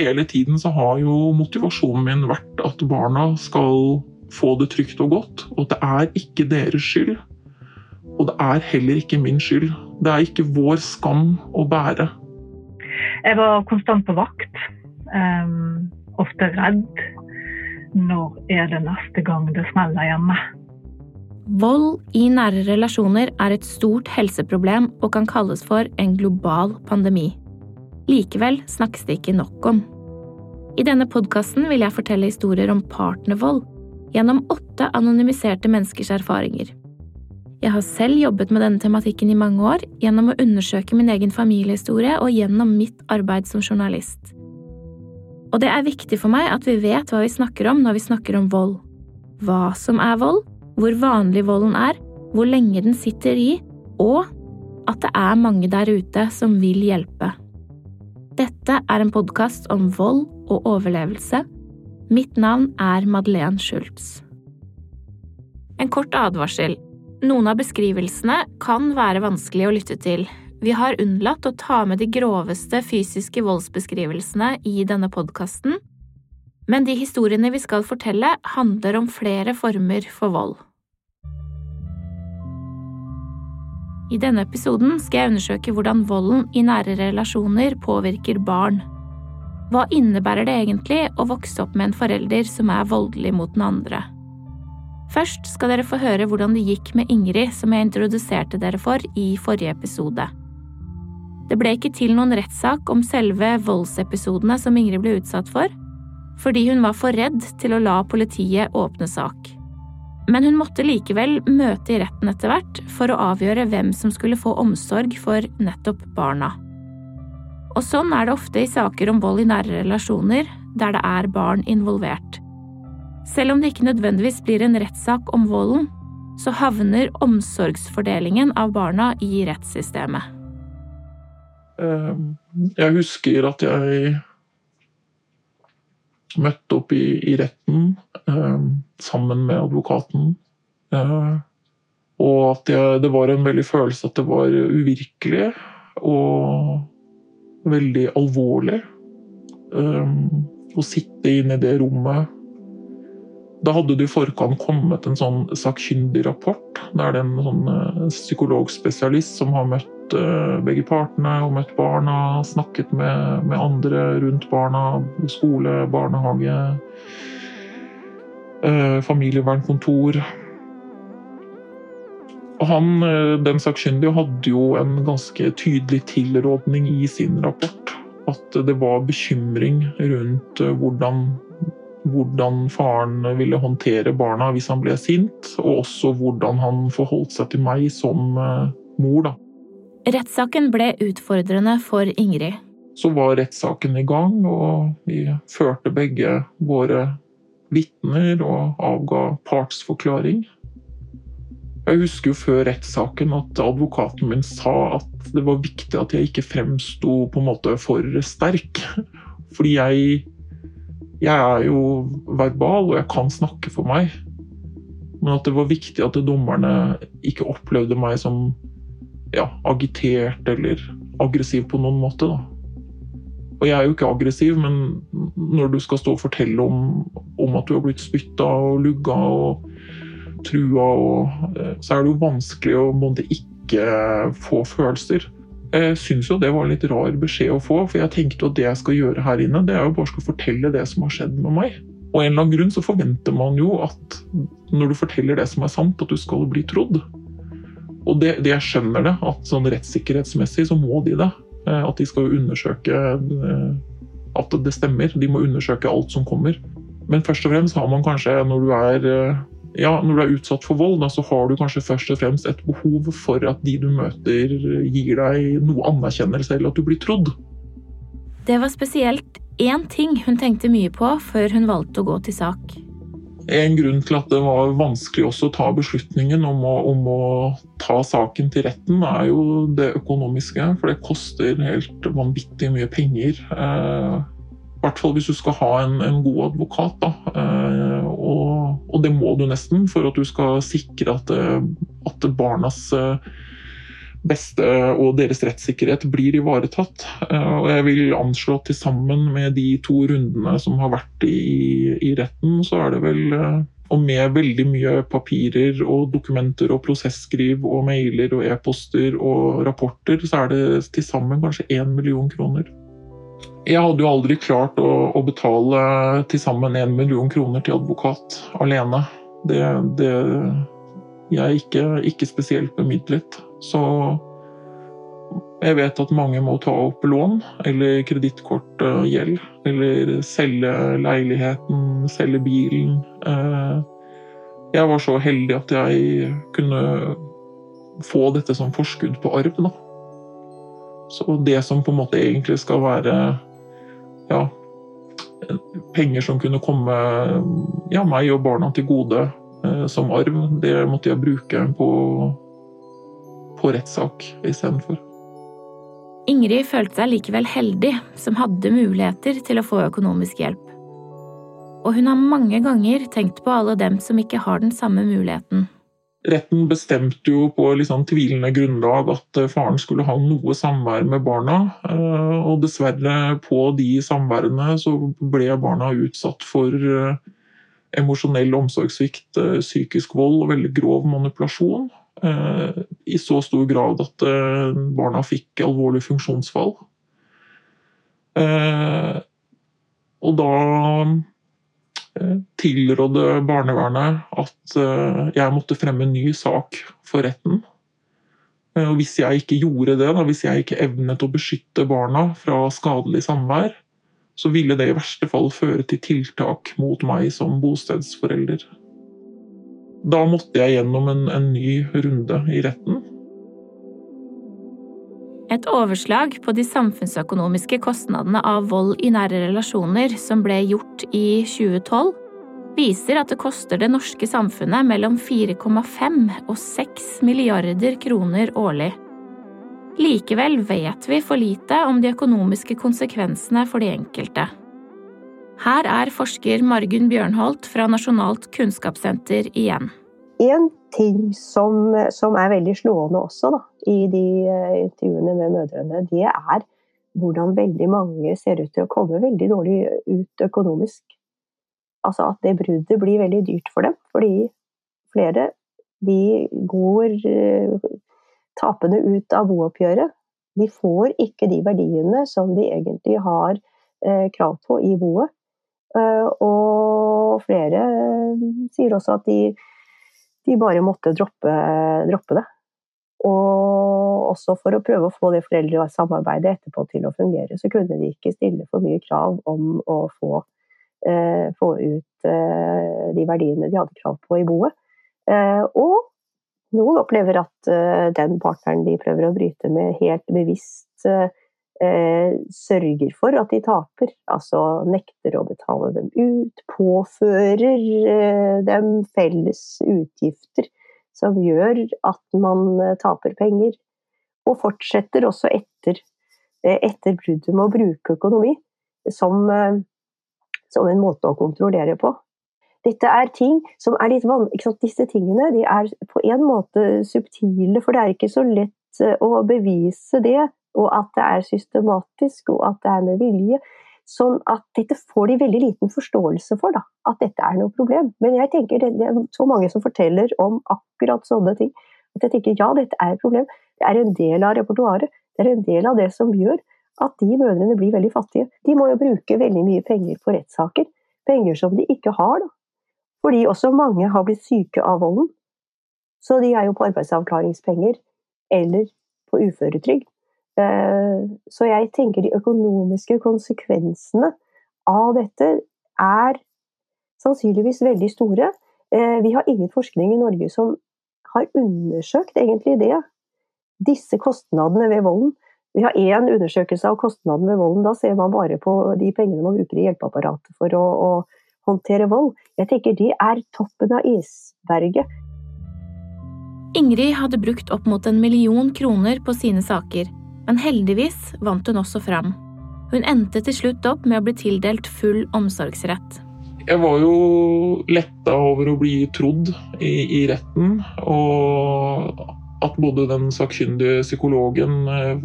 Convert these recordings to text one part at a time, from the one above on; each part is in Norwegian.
Hele tiden så har jo motivasjonen min vært at barna skal få det trygt og godt. Og det er ikke deres skyld. Og det er heller ikke min skyld. Det er ikke vår skam å bære. Jeg var konstant på vakt. Um, ofte redd. Når er det neste gang det smeller hjemme? Vold i nære relasjoner er et stort helseproblem og kan kalles for en global pandemi. Likevel snakkes det ikke nok om. I denne podkasten vil jeg fortelle historier om partnervold gjennom åtte anonymiserte menneskers erfaringer. Jeg har selv jobbet med denne tematikken i mange år gjennom å undersøke min egen familiehistorie og gjennom mitt arbeid som journalist. Og det er viktig for meg at vi vet hva vi snakker om når vi snakker om vold. Hva som er vold, hvor vanlig volden er, hvor lenge den sitter i, og at det er mange der ute som vil hjelpe. Dette er en podkast om vold og overlevelse. Mitt navn er Madeleine Schultz. En kort advarsel. Noen av beskrivelsene kan være vanskelig å lytte til. Vi har unnlatt å ta med de groveste fysiske voldsbeskrivelsene i denne podkasten, men de historiene vi skal fortelle, handler om flere former for vold. I denne episoden skal jeg undersøke hvordan volden i nære relasjoner påvirker barn. Hva innebærer det egentlig å vokse opp med en forelder som er voldelig mot den andre? Først skal dere få høre hvordan det gikk med Ingrid, som jeg introduserte dere for i forrige episode. Det ble ikke til noen rettssak om selve voldsepisodene som Ingrid ble utsatt for, fordi hun var for redd til å la politiet åpne sak. Men hun måtte likevel møte i retten etter hvert for å avgjøre hvem som skulle få omsorg for nettopp barna. Og sånn er det ofte i saker om vold i nære relasjoner, der det er barn involvert. Selv om det ikke nødvendigvis blir en rettssak om volden, så havner omsorgsfordelingen av barna i rettssystemet. Ehm, jeg husker at jeg møtte opp i, i retten eh, sammen med advokaten. Eh, og at jeg, det var en veldig følelse at det var uvirkelig. Og veldig alvorlig. eh, å sitte inne i det rommet Da hadde det i forkant kommet en sånn sakkyndig rapport. Da er det en sånn uh, psykologspesialist som har møtt uh, begge partene og møtt barna, snakket med, med andre rundt barna, skole, barnehage, uh, familievernkontor. Og han, eh, Den sakkyndige hadde jo en ganske tydelig tilrådning i sin rapport. At det var bekymring rundt eh, hvordan, hvordan faren ville håndtere barna hvis han ble sint, og også hvordan han forholdt seg til meg som eh, mor. da. Rettssaken ble utfordrende for Ingrid. Så var rettssaken i gang, og vi førte begge våre vitner og avga partsforklaring. Jeg husker jo før rettssaken at advokaten min sa at det var viktig at jeg ikke fremsto på en måte for sterk. Fordi jeg, jeg er jo verbal, og jeg kan snakke for meg. Men at det var viktig at dommerne ikke opplevde meg som ja, agitert eller aggressiv på noen måte. da. Og jeg er jo ikke aggressiv, men når du skal stå og fortelle om, om at du har blitt spytta og lugga og trua, og eh, så er det jo vanskelig å måtte ikke få følelser. Jeg syns jo det var en litt rar beskjed å få, for jeg tenkte at det jeg skal gjøre her inne, det er jo bare skal fortelle det som har skjedd med meg. Og en eller annen grunn så forventer man jo at når du forteller det som er sant, at du skal bli trodd. Og det, det jeg skjønner det, at sånn rettssikkerhetsmessig så må de det. Eh, at de skal jo undersøke eh, at det stemmer. De må undersøke alt som kommer. Men først og fremst har man kanskje, når du er ja, når du er utsatt for vold, da, så har du kanskje først og fremst et behov for at de du møter, gir deg noe anerkjennelse, eller at du blir trodd. Det var spesielt én ting hun tenkte mye på før hun valgte å gå til sak. En grunn til at det var vanskelig også å ta beslutningen om å, om å ta saken til retten, er jo det økonomiske. For det koster helt vanvittig mye penger. Eh, I hvert fall hvis du skal ha en, en god advokat. Eh, og og det må du nesten for at du skal sikre at, at barnas, eh, beste og deres rettssikkerhet blir ivaretatt. Og jeg vil anslå at til sammen med de to rundene som har vært i, i retten, så er det vel og med veldig mye papirer og dokumenter og prosesskriv og mailer og e-poster og rapporter, så er det til sammen kanskje én million kroner. Jeg hadde jo aldri klart å, å betale til sammen én million kroner til advokat alene. Det, det Jeg er ikke, ikke spesielt bemidlet. Så jeg vet at mange må ta opp lån eller kredittkortgjeld. Eller selge leiligheten, selge bilen. Eh, jeg var så heldig at jeg kunne få dette som forskudd på arv. Da. Så det som på en måte egentlig skal være ja, penger som kunne komme ja, meg og barna til gode eh, som arv, det måtte jeg bruke på, på rettssak istedenfor. Ingrid følte seg likevel heldig som hadde muligheter til å få økonomisk hjelp. Og hun har mange ganger tenkt på alle dem som ikke har den samme muligheten. Retten bestemte jo på liksom tvilende grunnlag at eh, faren skulle ha noe samvær med barna. Eh, og dessverre, på de samværene så ble barna utsatt for eh, emosjonell omsorgssvikt, psykisk vold og veldig grov manipulasjon. Eh, i så stor grad at eh, barna fikk alvorlig funksjonsfall. Eh, og da tilrådde barnevernet at jeg måtte fremme en ny sak for retten. Og hvis jeg ikke gjorde det, da, hvis jeg ikke evnet å beskytte barna fra skadelig samvær, så ville det i verste fall føre til tiltak mot meg som bostedsforelder. Da måtte jeg gjennom en, en ny runde i retten. Et overslag på de samfunnsøkonomiske kostnadene av vold i nære relasjoner som ble gjort i 2012, viser at det koster det norske samfunnet mellom 4,5 og 6 milliarder kroner årlig. Likevel vet vi for lite om de økonomiske konsekvensene for de enkelte. Her er forsker Margunn Bjørnholt fra Nasjonalt kunnskapssenter igjen. En ting som, som, er veldig slående også da, i de uh, intervjuene med mødrene, det er hvordan veldig mange ser ut til å komme veldig dårlig ut økonomisk. Altså at det bruddet blir veldig dyrt for dem, fordi flere de går uh, tapende ut av booppgjøret. De får ikke de verdiene som de egentlig har uh, krav på i boet. Eh, og flere eh, sier også at de, de bare måtte droppe, droppe, det. Og også for å prøve å få det foreldresamarbeidet etterpå til å fungere, så kunne de ikke stille for mye krav om å få, eh, få ut eh, de verdiene de hadde krav på i boet. Eh, og noen opplever at eh, den partneren de prøver å bryte med, helt bevisst eh, sørger for at de taper. Altså nekter å betale dem ut, påfører eh, dem felles utgifter som gjør at man eh, taper penger. Og fortsetter også etter, etter bruddet med å bruke økonomi som, som en måte å kontrollere på. Dette er ting som er litt vanskelig. Disse tingene de er på en måte subtile, for det er ikke så lett å bevise det og at det er systematisk, og at det er med vilje. Sånn at dette får de veldig liten forståelse for, da, at dette er noe problem. Men jeg tenker det, det er så mange som forteller om akkurat sånne ting. At jeg tenker ja, dette er et problem. Det er en del av repertoaret. Det er en del av det som gjør at de mødrene blir veldig fattige. De må jo bruke veldig mye penger på rettssaker. Penger som de ikke har, da. Fordi også mange har blitt syke av volden. Så de er jo på arbeidsavklaringspenger eller på uføretrygd. Eh, så jeg tenker de økonomiske konsekvensene av dette er sannsynligvis veldig store. Eh, vi har ingen forskning i Norge som har undersøkt egentlig det. Disse kostnadene ved volden. Vi har én undersøkelse av kostnadene ved volden. Da ser man bare på de pengene man bruker i hjelpeapparatet for å, å håndtere vold. Jeg tenker det er toppen av isberget. Ingrid hadde brukt opp mot en million kroner på sine saker men heldigvis vant hun også fram. Hun endte til slutt opp med å bli tildelt full omsorgsrett. Jeg var jo letta over å bli trodd i, i retten, og at både den sakkyndige psykologen eh,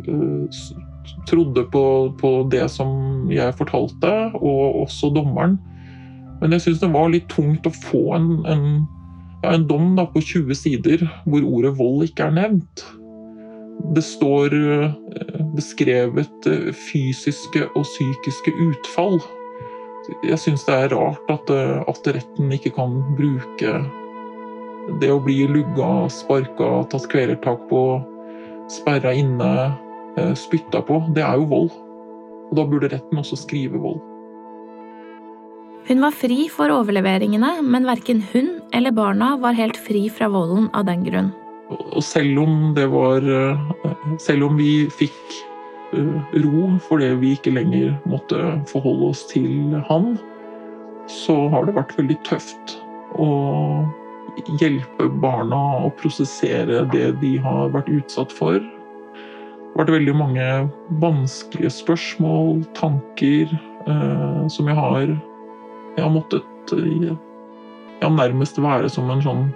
trodde på, på, det som jeg fortalte, og også dommeren. Men jeg syns det var litt tungt å få en, en, ja, en dom på 20 sider hvor ordet vold ikke er nevnt. Det står eh, beskrevet eh, fysiske og psykiske utfall. Jeg syns det er rart at, at retten ikke kan bruke det å bli lugga, sparka, tatt kvelertak på, sperra inne, eh, spytta på, det er jo vold. Og da burde retten også skrive vold. Hun var fri for overleveringene, men verken hun eller barna var helt fri fra volden av den grunn. Og selv om det var eh, Selv om vi fikk eh, ro fordi vi ikke lenger måtte forholde oss til han, så har det vært veldig tøft. å hjelpe barna å prosessere det de har vært utsatt for. Det har vært veldig mange vanskelige spørsmål, tanker, eh, som jeg har Jeg har måttet eh, ja, nærmest være som en sånn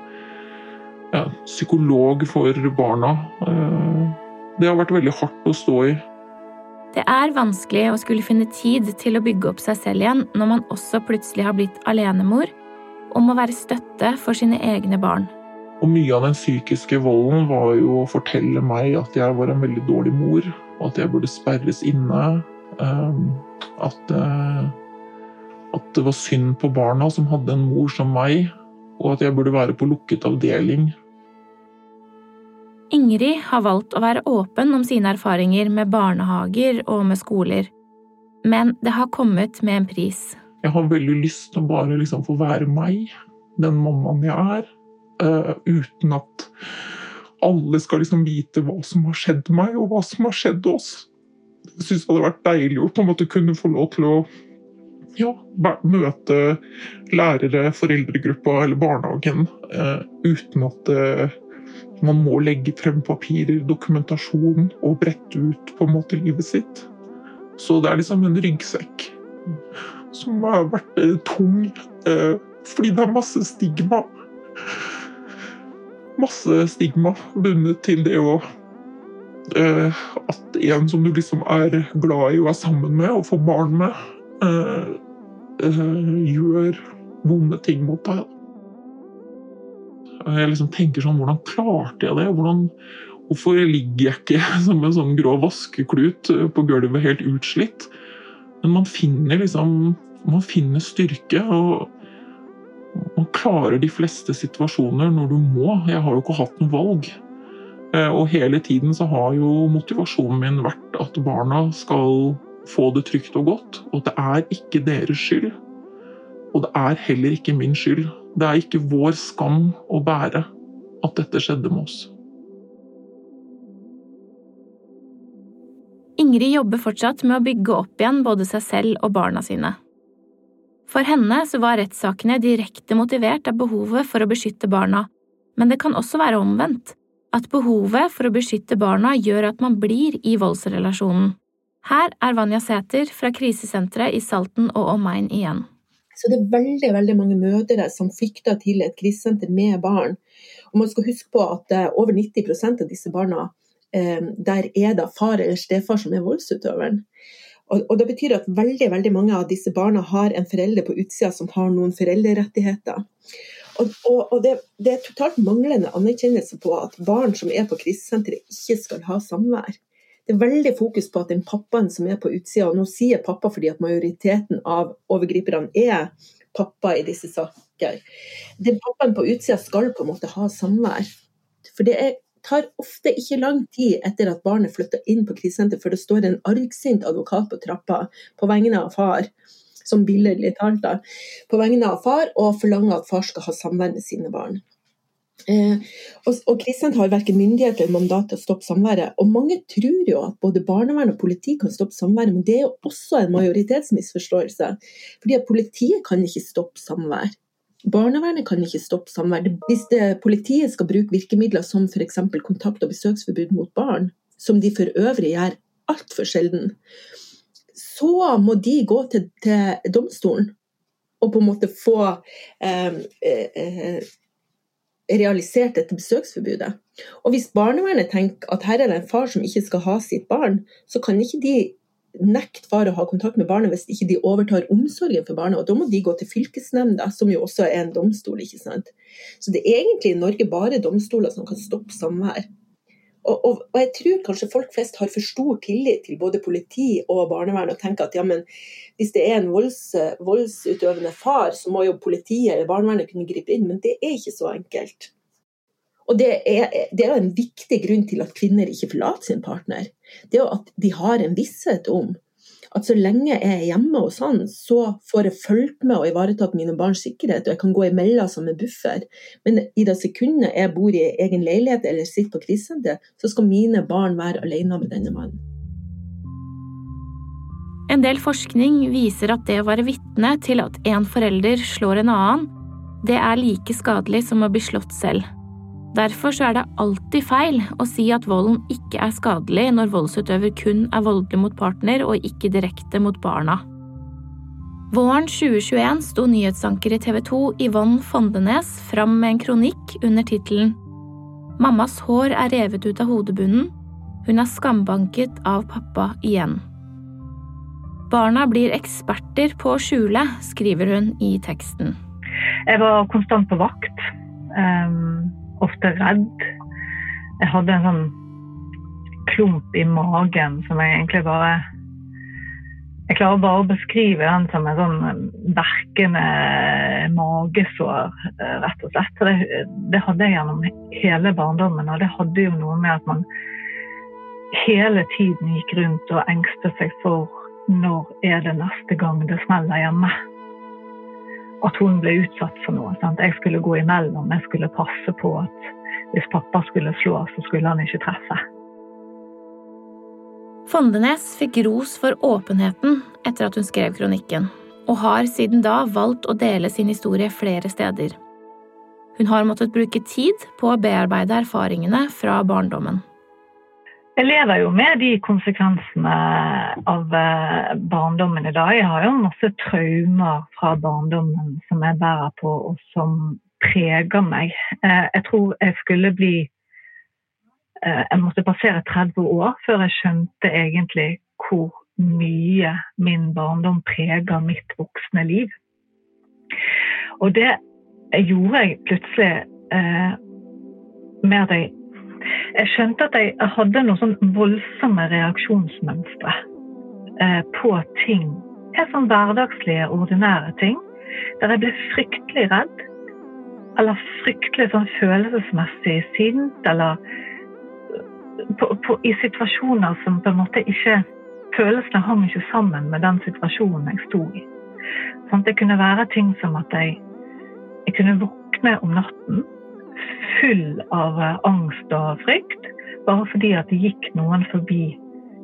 ja, psykolog for barna. Eh, det har vært veldig hardt å stå i. Det er vanskelig å skulle finne tid til å bygge opp seg selv igjen når man også plutselig har blitt alenemor og må være støtte for sine egne barn. Og Mye av den psykiske volden var jo å fortelle meg at jeg var en veldig dårlig mor, og at jeg burde sperres inne. Ehm, at, eh, at det var synd på barna som hadde en mor som meg, og at jeg burde være på lukket avdeling. Ingrid har valgt å være åpen om sine erfaringer med barnehager og med skoler. Men det har kommet med en pris. Jeg har veldig lyst til å bare liksom få være meg, den mammaen jeg er, uh, uten at alle skal liksom vite hva som har skjedd meg, og hva som har skjedd oss. Jeg syns det hadde vært deilig å på en måte kunne få lov til å ja, møte lærere, foreldregruppa eller barnehagen uh, uten at uh, man må legge frem papirer, dokumentasjon og brette ut på en måte livet sitt. Så det er liksom en ryggsekk som har vært eh, tung eh, fordi det er masse stigma. Masse stigma bundet til det å eh, At en som du liksom er glad i og er sammen med og får barn med, gjør vonde ting mot deg. Jeg liksom tenker sånn Hvordan klarte jeg det? Hvordan, hvorfor ligger jeg ikke som en sånn grå vaskeklut på gulvet helt utslitt? Men man finner liksom Man finner styrke, og man klarer de fleste situasjoner når du må. Jeg har jo ikke hatt noe valg. Eh, og hele tiden så har jo motivasjonen min vært at barna skal få det trygt og godt. Og at det er ikke deres skyld. Og det er heller ikke min skyld. Det er ikke vår skam å bære at dette skjedde med oss. Ingrid jobber fortsatt med å bygge opp igjen både seg selv og barna sine. For henne så var rettssakene direkte motivert av behovet for å beskytte barna, men det kan også være omvendt, at behovet for å beskytte barna gjør at man blir i voldsrelasjonen. Her er Vanja Sæter fra krisesenteret i Salten og omegn igjen. Så det er veldig veldig mange mødre som flykter til et krisesenter med barn. Og man skal huske på at eh, over 90% av disse barna Ehm, der er det far eller stefar som er voldsutøveren. Og, Det betyr at veldig veldig mange av disse barna har en forelder på utsida som har noen foreldrerettigheter. Og, og, og det, det, er totalt manglende anerkjennelse på at barn som er på krisesenteret, ikke skal ha samvær. Det er veldig fokus på at den pappaen som er på utsida, og nå sier pappa fordi at majoriteten av overgriperne er pappa i disse saker. Den pappaen på utsida skal på en måte ha samvær. For det er tar ofte ikke lang tid etter at barnet flytter inn på krisesenter, for det står en argsint advokat på trappa på vegne av far, som billedlig talt, på vegne av far, og forlanger at far skal ha samvær med sine barn. Eh, og, og Kristent har verken myndighet eller mandat til å stoppe samværet. Og mange tror jo at både barnevern og politi kan stoppe samværet, men det er jo også en majoritetsmisforståelse. Fordi at politiet kan ikke stoppe samvær. Barnevernet kan ikke stoppe samvær. Hvis det, politiet skal bruke virkemidler som f.eks. kontakt- og besøksforbud mot barn, som de for øvrig gjør altfor sjelden, så må de gå til, til domstolen og på en måte få eh, eh, realisert dette besøksforbudet. Og hvis barnevernet tenker at her er det en far som ikke skal ha sitt barn, så kan ikke de nekte far å ha kontakt med barnet hvis ikke de overtar omsorgen for barnet. Og da må de gå til fylkesnemnda, som jo også er en domstol. ikke sant? Så det er egentlig i Norge bare domstoler som kan stoppe samvær. Og, og, og, jeg tror kanskje folk flest har for stor tillit til både politi og barnevern og tenker at ja, men hvis det er en volds, voldsutøvende far, så må jo politiet eller barnevernet kunne gripe inn. Men det er ikke så enkelt. Og det er, det er en viktig grunn til at kvinner ikke forlater sin partner. Det er at de har en visshet om at så lenge jeg er hjemme hos han, så får jeg fulgt med og ivaretatt mine barns sikkerhet, og jeg kan gå imellom som en buffer. Men i det sekundet jeg bor i egen leilighet eller sitter på krisesenter, så skal mine barn være alene med denne mannen. En del forskning viser at det å være vitne til at en forelder slår en annen, det er like skadelig som å bli slått selv. Derfor er det alltid feil å si at volden ikke er skadelig når voldsutøver kun er voldelig mot partner og ikke direkte mot barna. Våren 2021 sto nyhetsanker i TV 2 Yvonne Fondenes fram med en kronikk under tittelen Mammas hår er revet ut av hodebunnen. Hun er skambanket av pappa igjen. Barna blir eksperter på å skjule, skriver hun i teksten. Jeg var konstant på vakt. Um ofte redd. Jeg hadde en sånn klump i magen som jeg egentlig bare Jeg klarer bare å beskrive den som en sånn verkende magesår, rett og slett. Det, det hadde jeg gjennom hele barndommen, og det hadde jo noe med at man hele tiden gikk rundt og engstet seg for når er det neste gang det smeller hjemme at hun ble utsatt for noe. Sant? Jeg skulle gå imellom, jeg skulle passe på at hvis pappa skulle slå, så skulle han ikke treffe. Fondenes fikk ros for åpenheten etter at hun skrev kronikken, og har siden da valgt å dele sin historie flere steder. Hun har måttet bruke tid på å bearbeide erfaringene fra barndommen. Jeg lever jo med de konsekvensene av eh, barndommen i dag. Jeg har jo masse traumer fra barndommen som jeg bærer på, og som preger meg. Eh, jeg tror jeg skulle bli eh, Jeg måtte passere 30 år før jeg skjønte egentlig hvor mye min barndom preger mitt voksne liv. Og det gjorde jeg plutselig med at jeg jeg skjønte at jeg hadde noen sånn voldsomme reaksjonsmønstre eh, på ting. Helt sånn hverdagslige, ordinære ting. Der jeg ble fryktelig redd. Eller fryktelig sånn følelsesmessig sint. Eller på, på, i situasjoner som på en måte ikke Følelsene hang ikke sammen med den situasjonen jeg sto i. Sånn, det kunne være ting som at jeg, jeg kunne våkne om natten full av eh, angst og frykt, bare fordi at det gikk noen forbi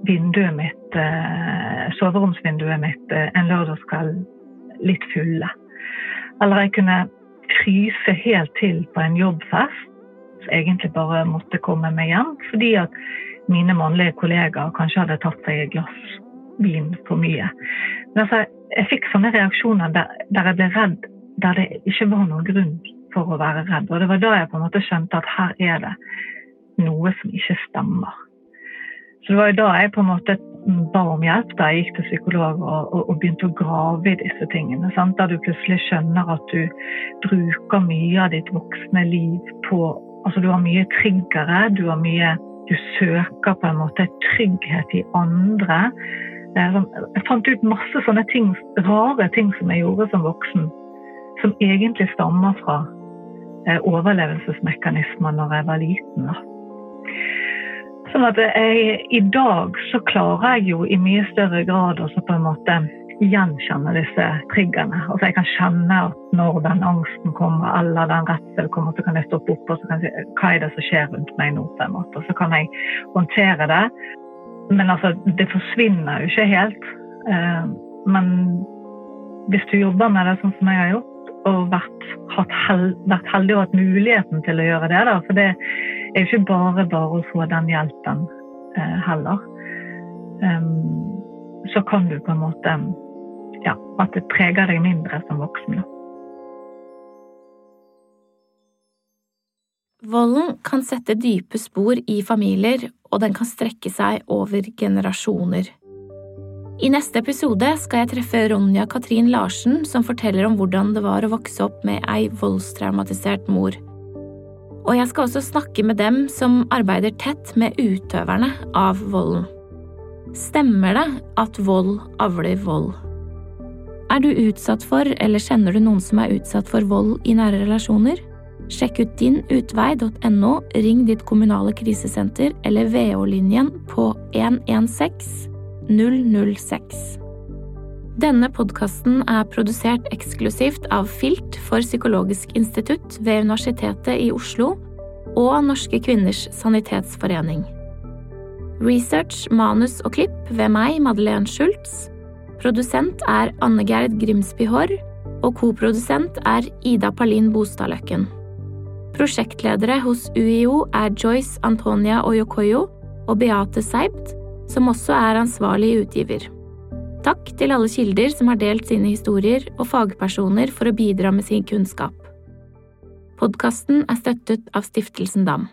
vinduet mitt, eh, soveromsvinduet mitt eh, en lørdagskveld litt fulle. Eller jeg kunne fryse helt til på en jobbfest, egentlig bare måtte komme meg hjem fordi at mine mannlige kollegaer kanskje hadde tatt seg et glass vin for mye. Men altså, jeg fikk sånne reaksjoner der, der jeg ble redd der det ikke var noen grunn for å være redd. Og det var da jeg på en måte skjønte at her er det noe som ikke stemmer. Så det var da jeg på en måte ba om hjelp da jeg gikk til psykolog og, og, og begynte å grave i disse tingene. Sant? Da du plutselig skjønner at du bruker mye av ditt voksne liv på Altså du har mye triggere, du har mye Du søker på en måte trygghet i andre. Jeg fant ut masse sånne ting, rare ting som jeg gjorde som voksen, som egentlig stammer fra overlevelsesmekanismer når jeg var liten. Sånn at jeg, I dag så klarer jeg jo i mye større grad også på en måte gjenkjenne disse triggerne. Altså Jeg kan kjenne at når den angsten kommer eller den redselen kommer, så kan jeg stoppe opp og så kan jeg si hva er det som skjer rundt meg nå. på en måte, Så kan jeg håndtere det. Men altså, det forsvinner jo ikke helt. Eh, men hvis du jobber med det sånn som jeg har gjort, og vært, hel, vært, heldig og hatt muligheten til å gjøre det. Da. For det er jo ikke bare bare å få den hjelpen eh, heller. Um, så kan du på en måte Ja, at det preger deg mindre som voksen. Volden kan sette dype spor i familier, og den kan strekke seg over generasjoner. I neste episode skal jeg treffe Ronja Katrin Larsen, som forteller om hvordan det var å vokse opp med ei voldstraumatisert mor. Og jeg skal også snakke med dem som arbeider tett med utøverne av volden. Stemmer det at vold avler vold? Er du utsatt for, eller kjenner du noen som er utsatt for vold i nære relasjoner? Sjekk ut dinutvei.no, ring ditt kommunale krisesenter eller VO-linjen på 116 006. Denne podkasten er produsert eksklusivt av Filt for Psykologisk institutt ved Universitetet i Oslo og Norske kvinners sanitetsforening. Research, manus og klipp ved meg, Madeleine Schultz. Produsent er Anne Gerd Grimsby Haarr, og koprodusent er Ida Palin Bostadløkken. Prosjektledere hos UiO er Joyce Antonia Oyokoyo og Beate Seibt, som også er ansvarlig utgiver. Takk til alle kilder som har delt sine historier, og fagpersoner for å bidra med sin kunnskap. Podkasten er støttet av Stiftelsen DAM.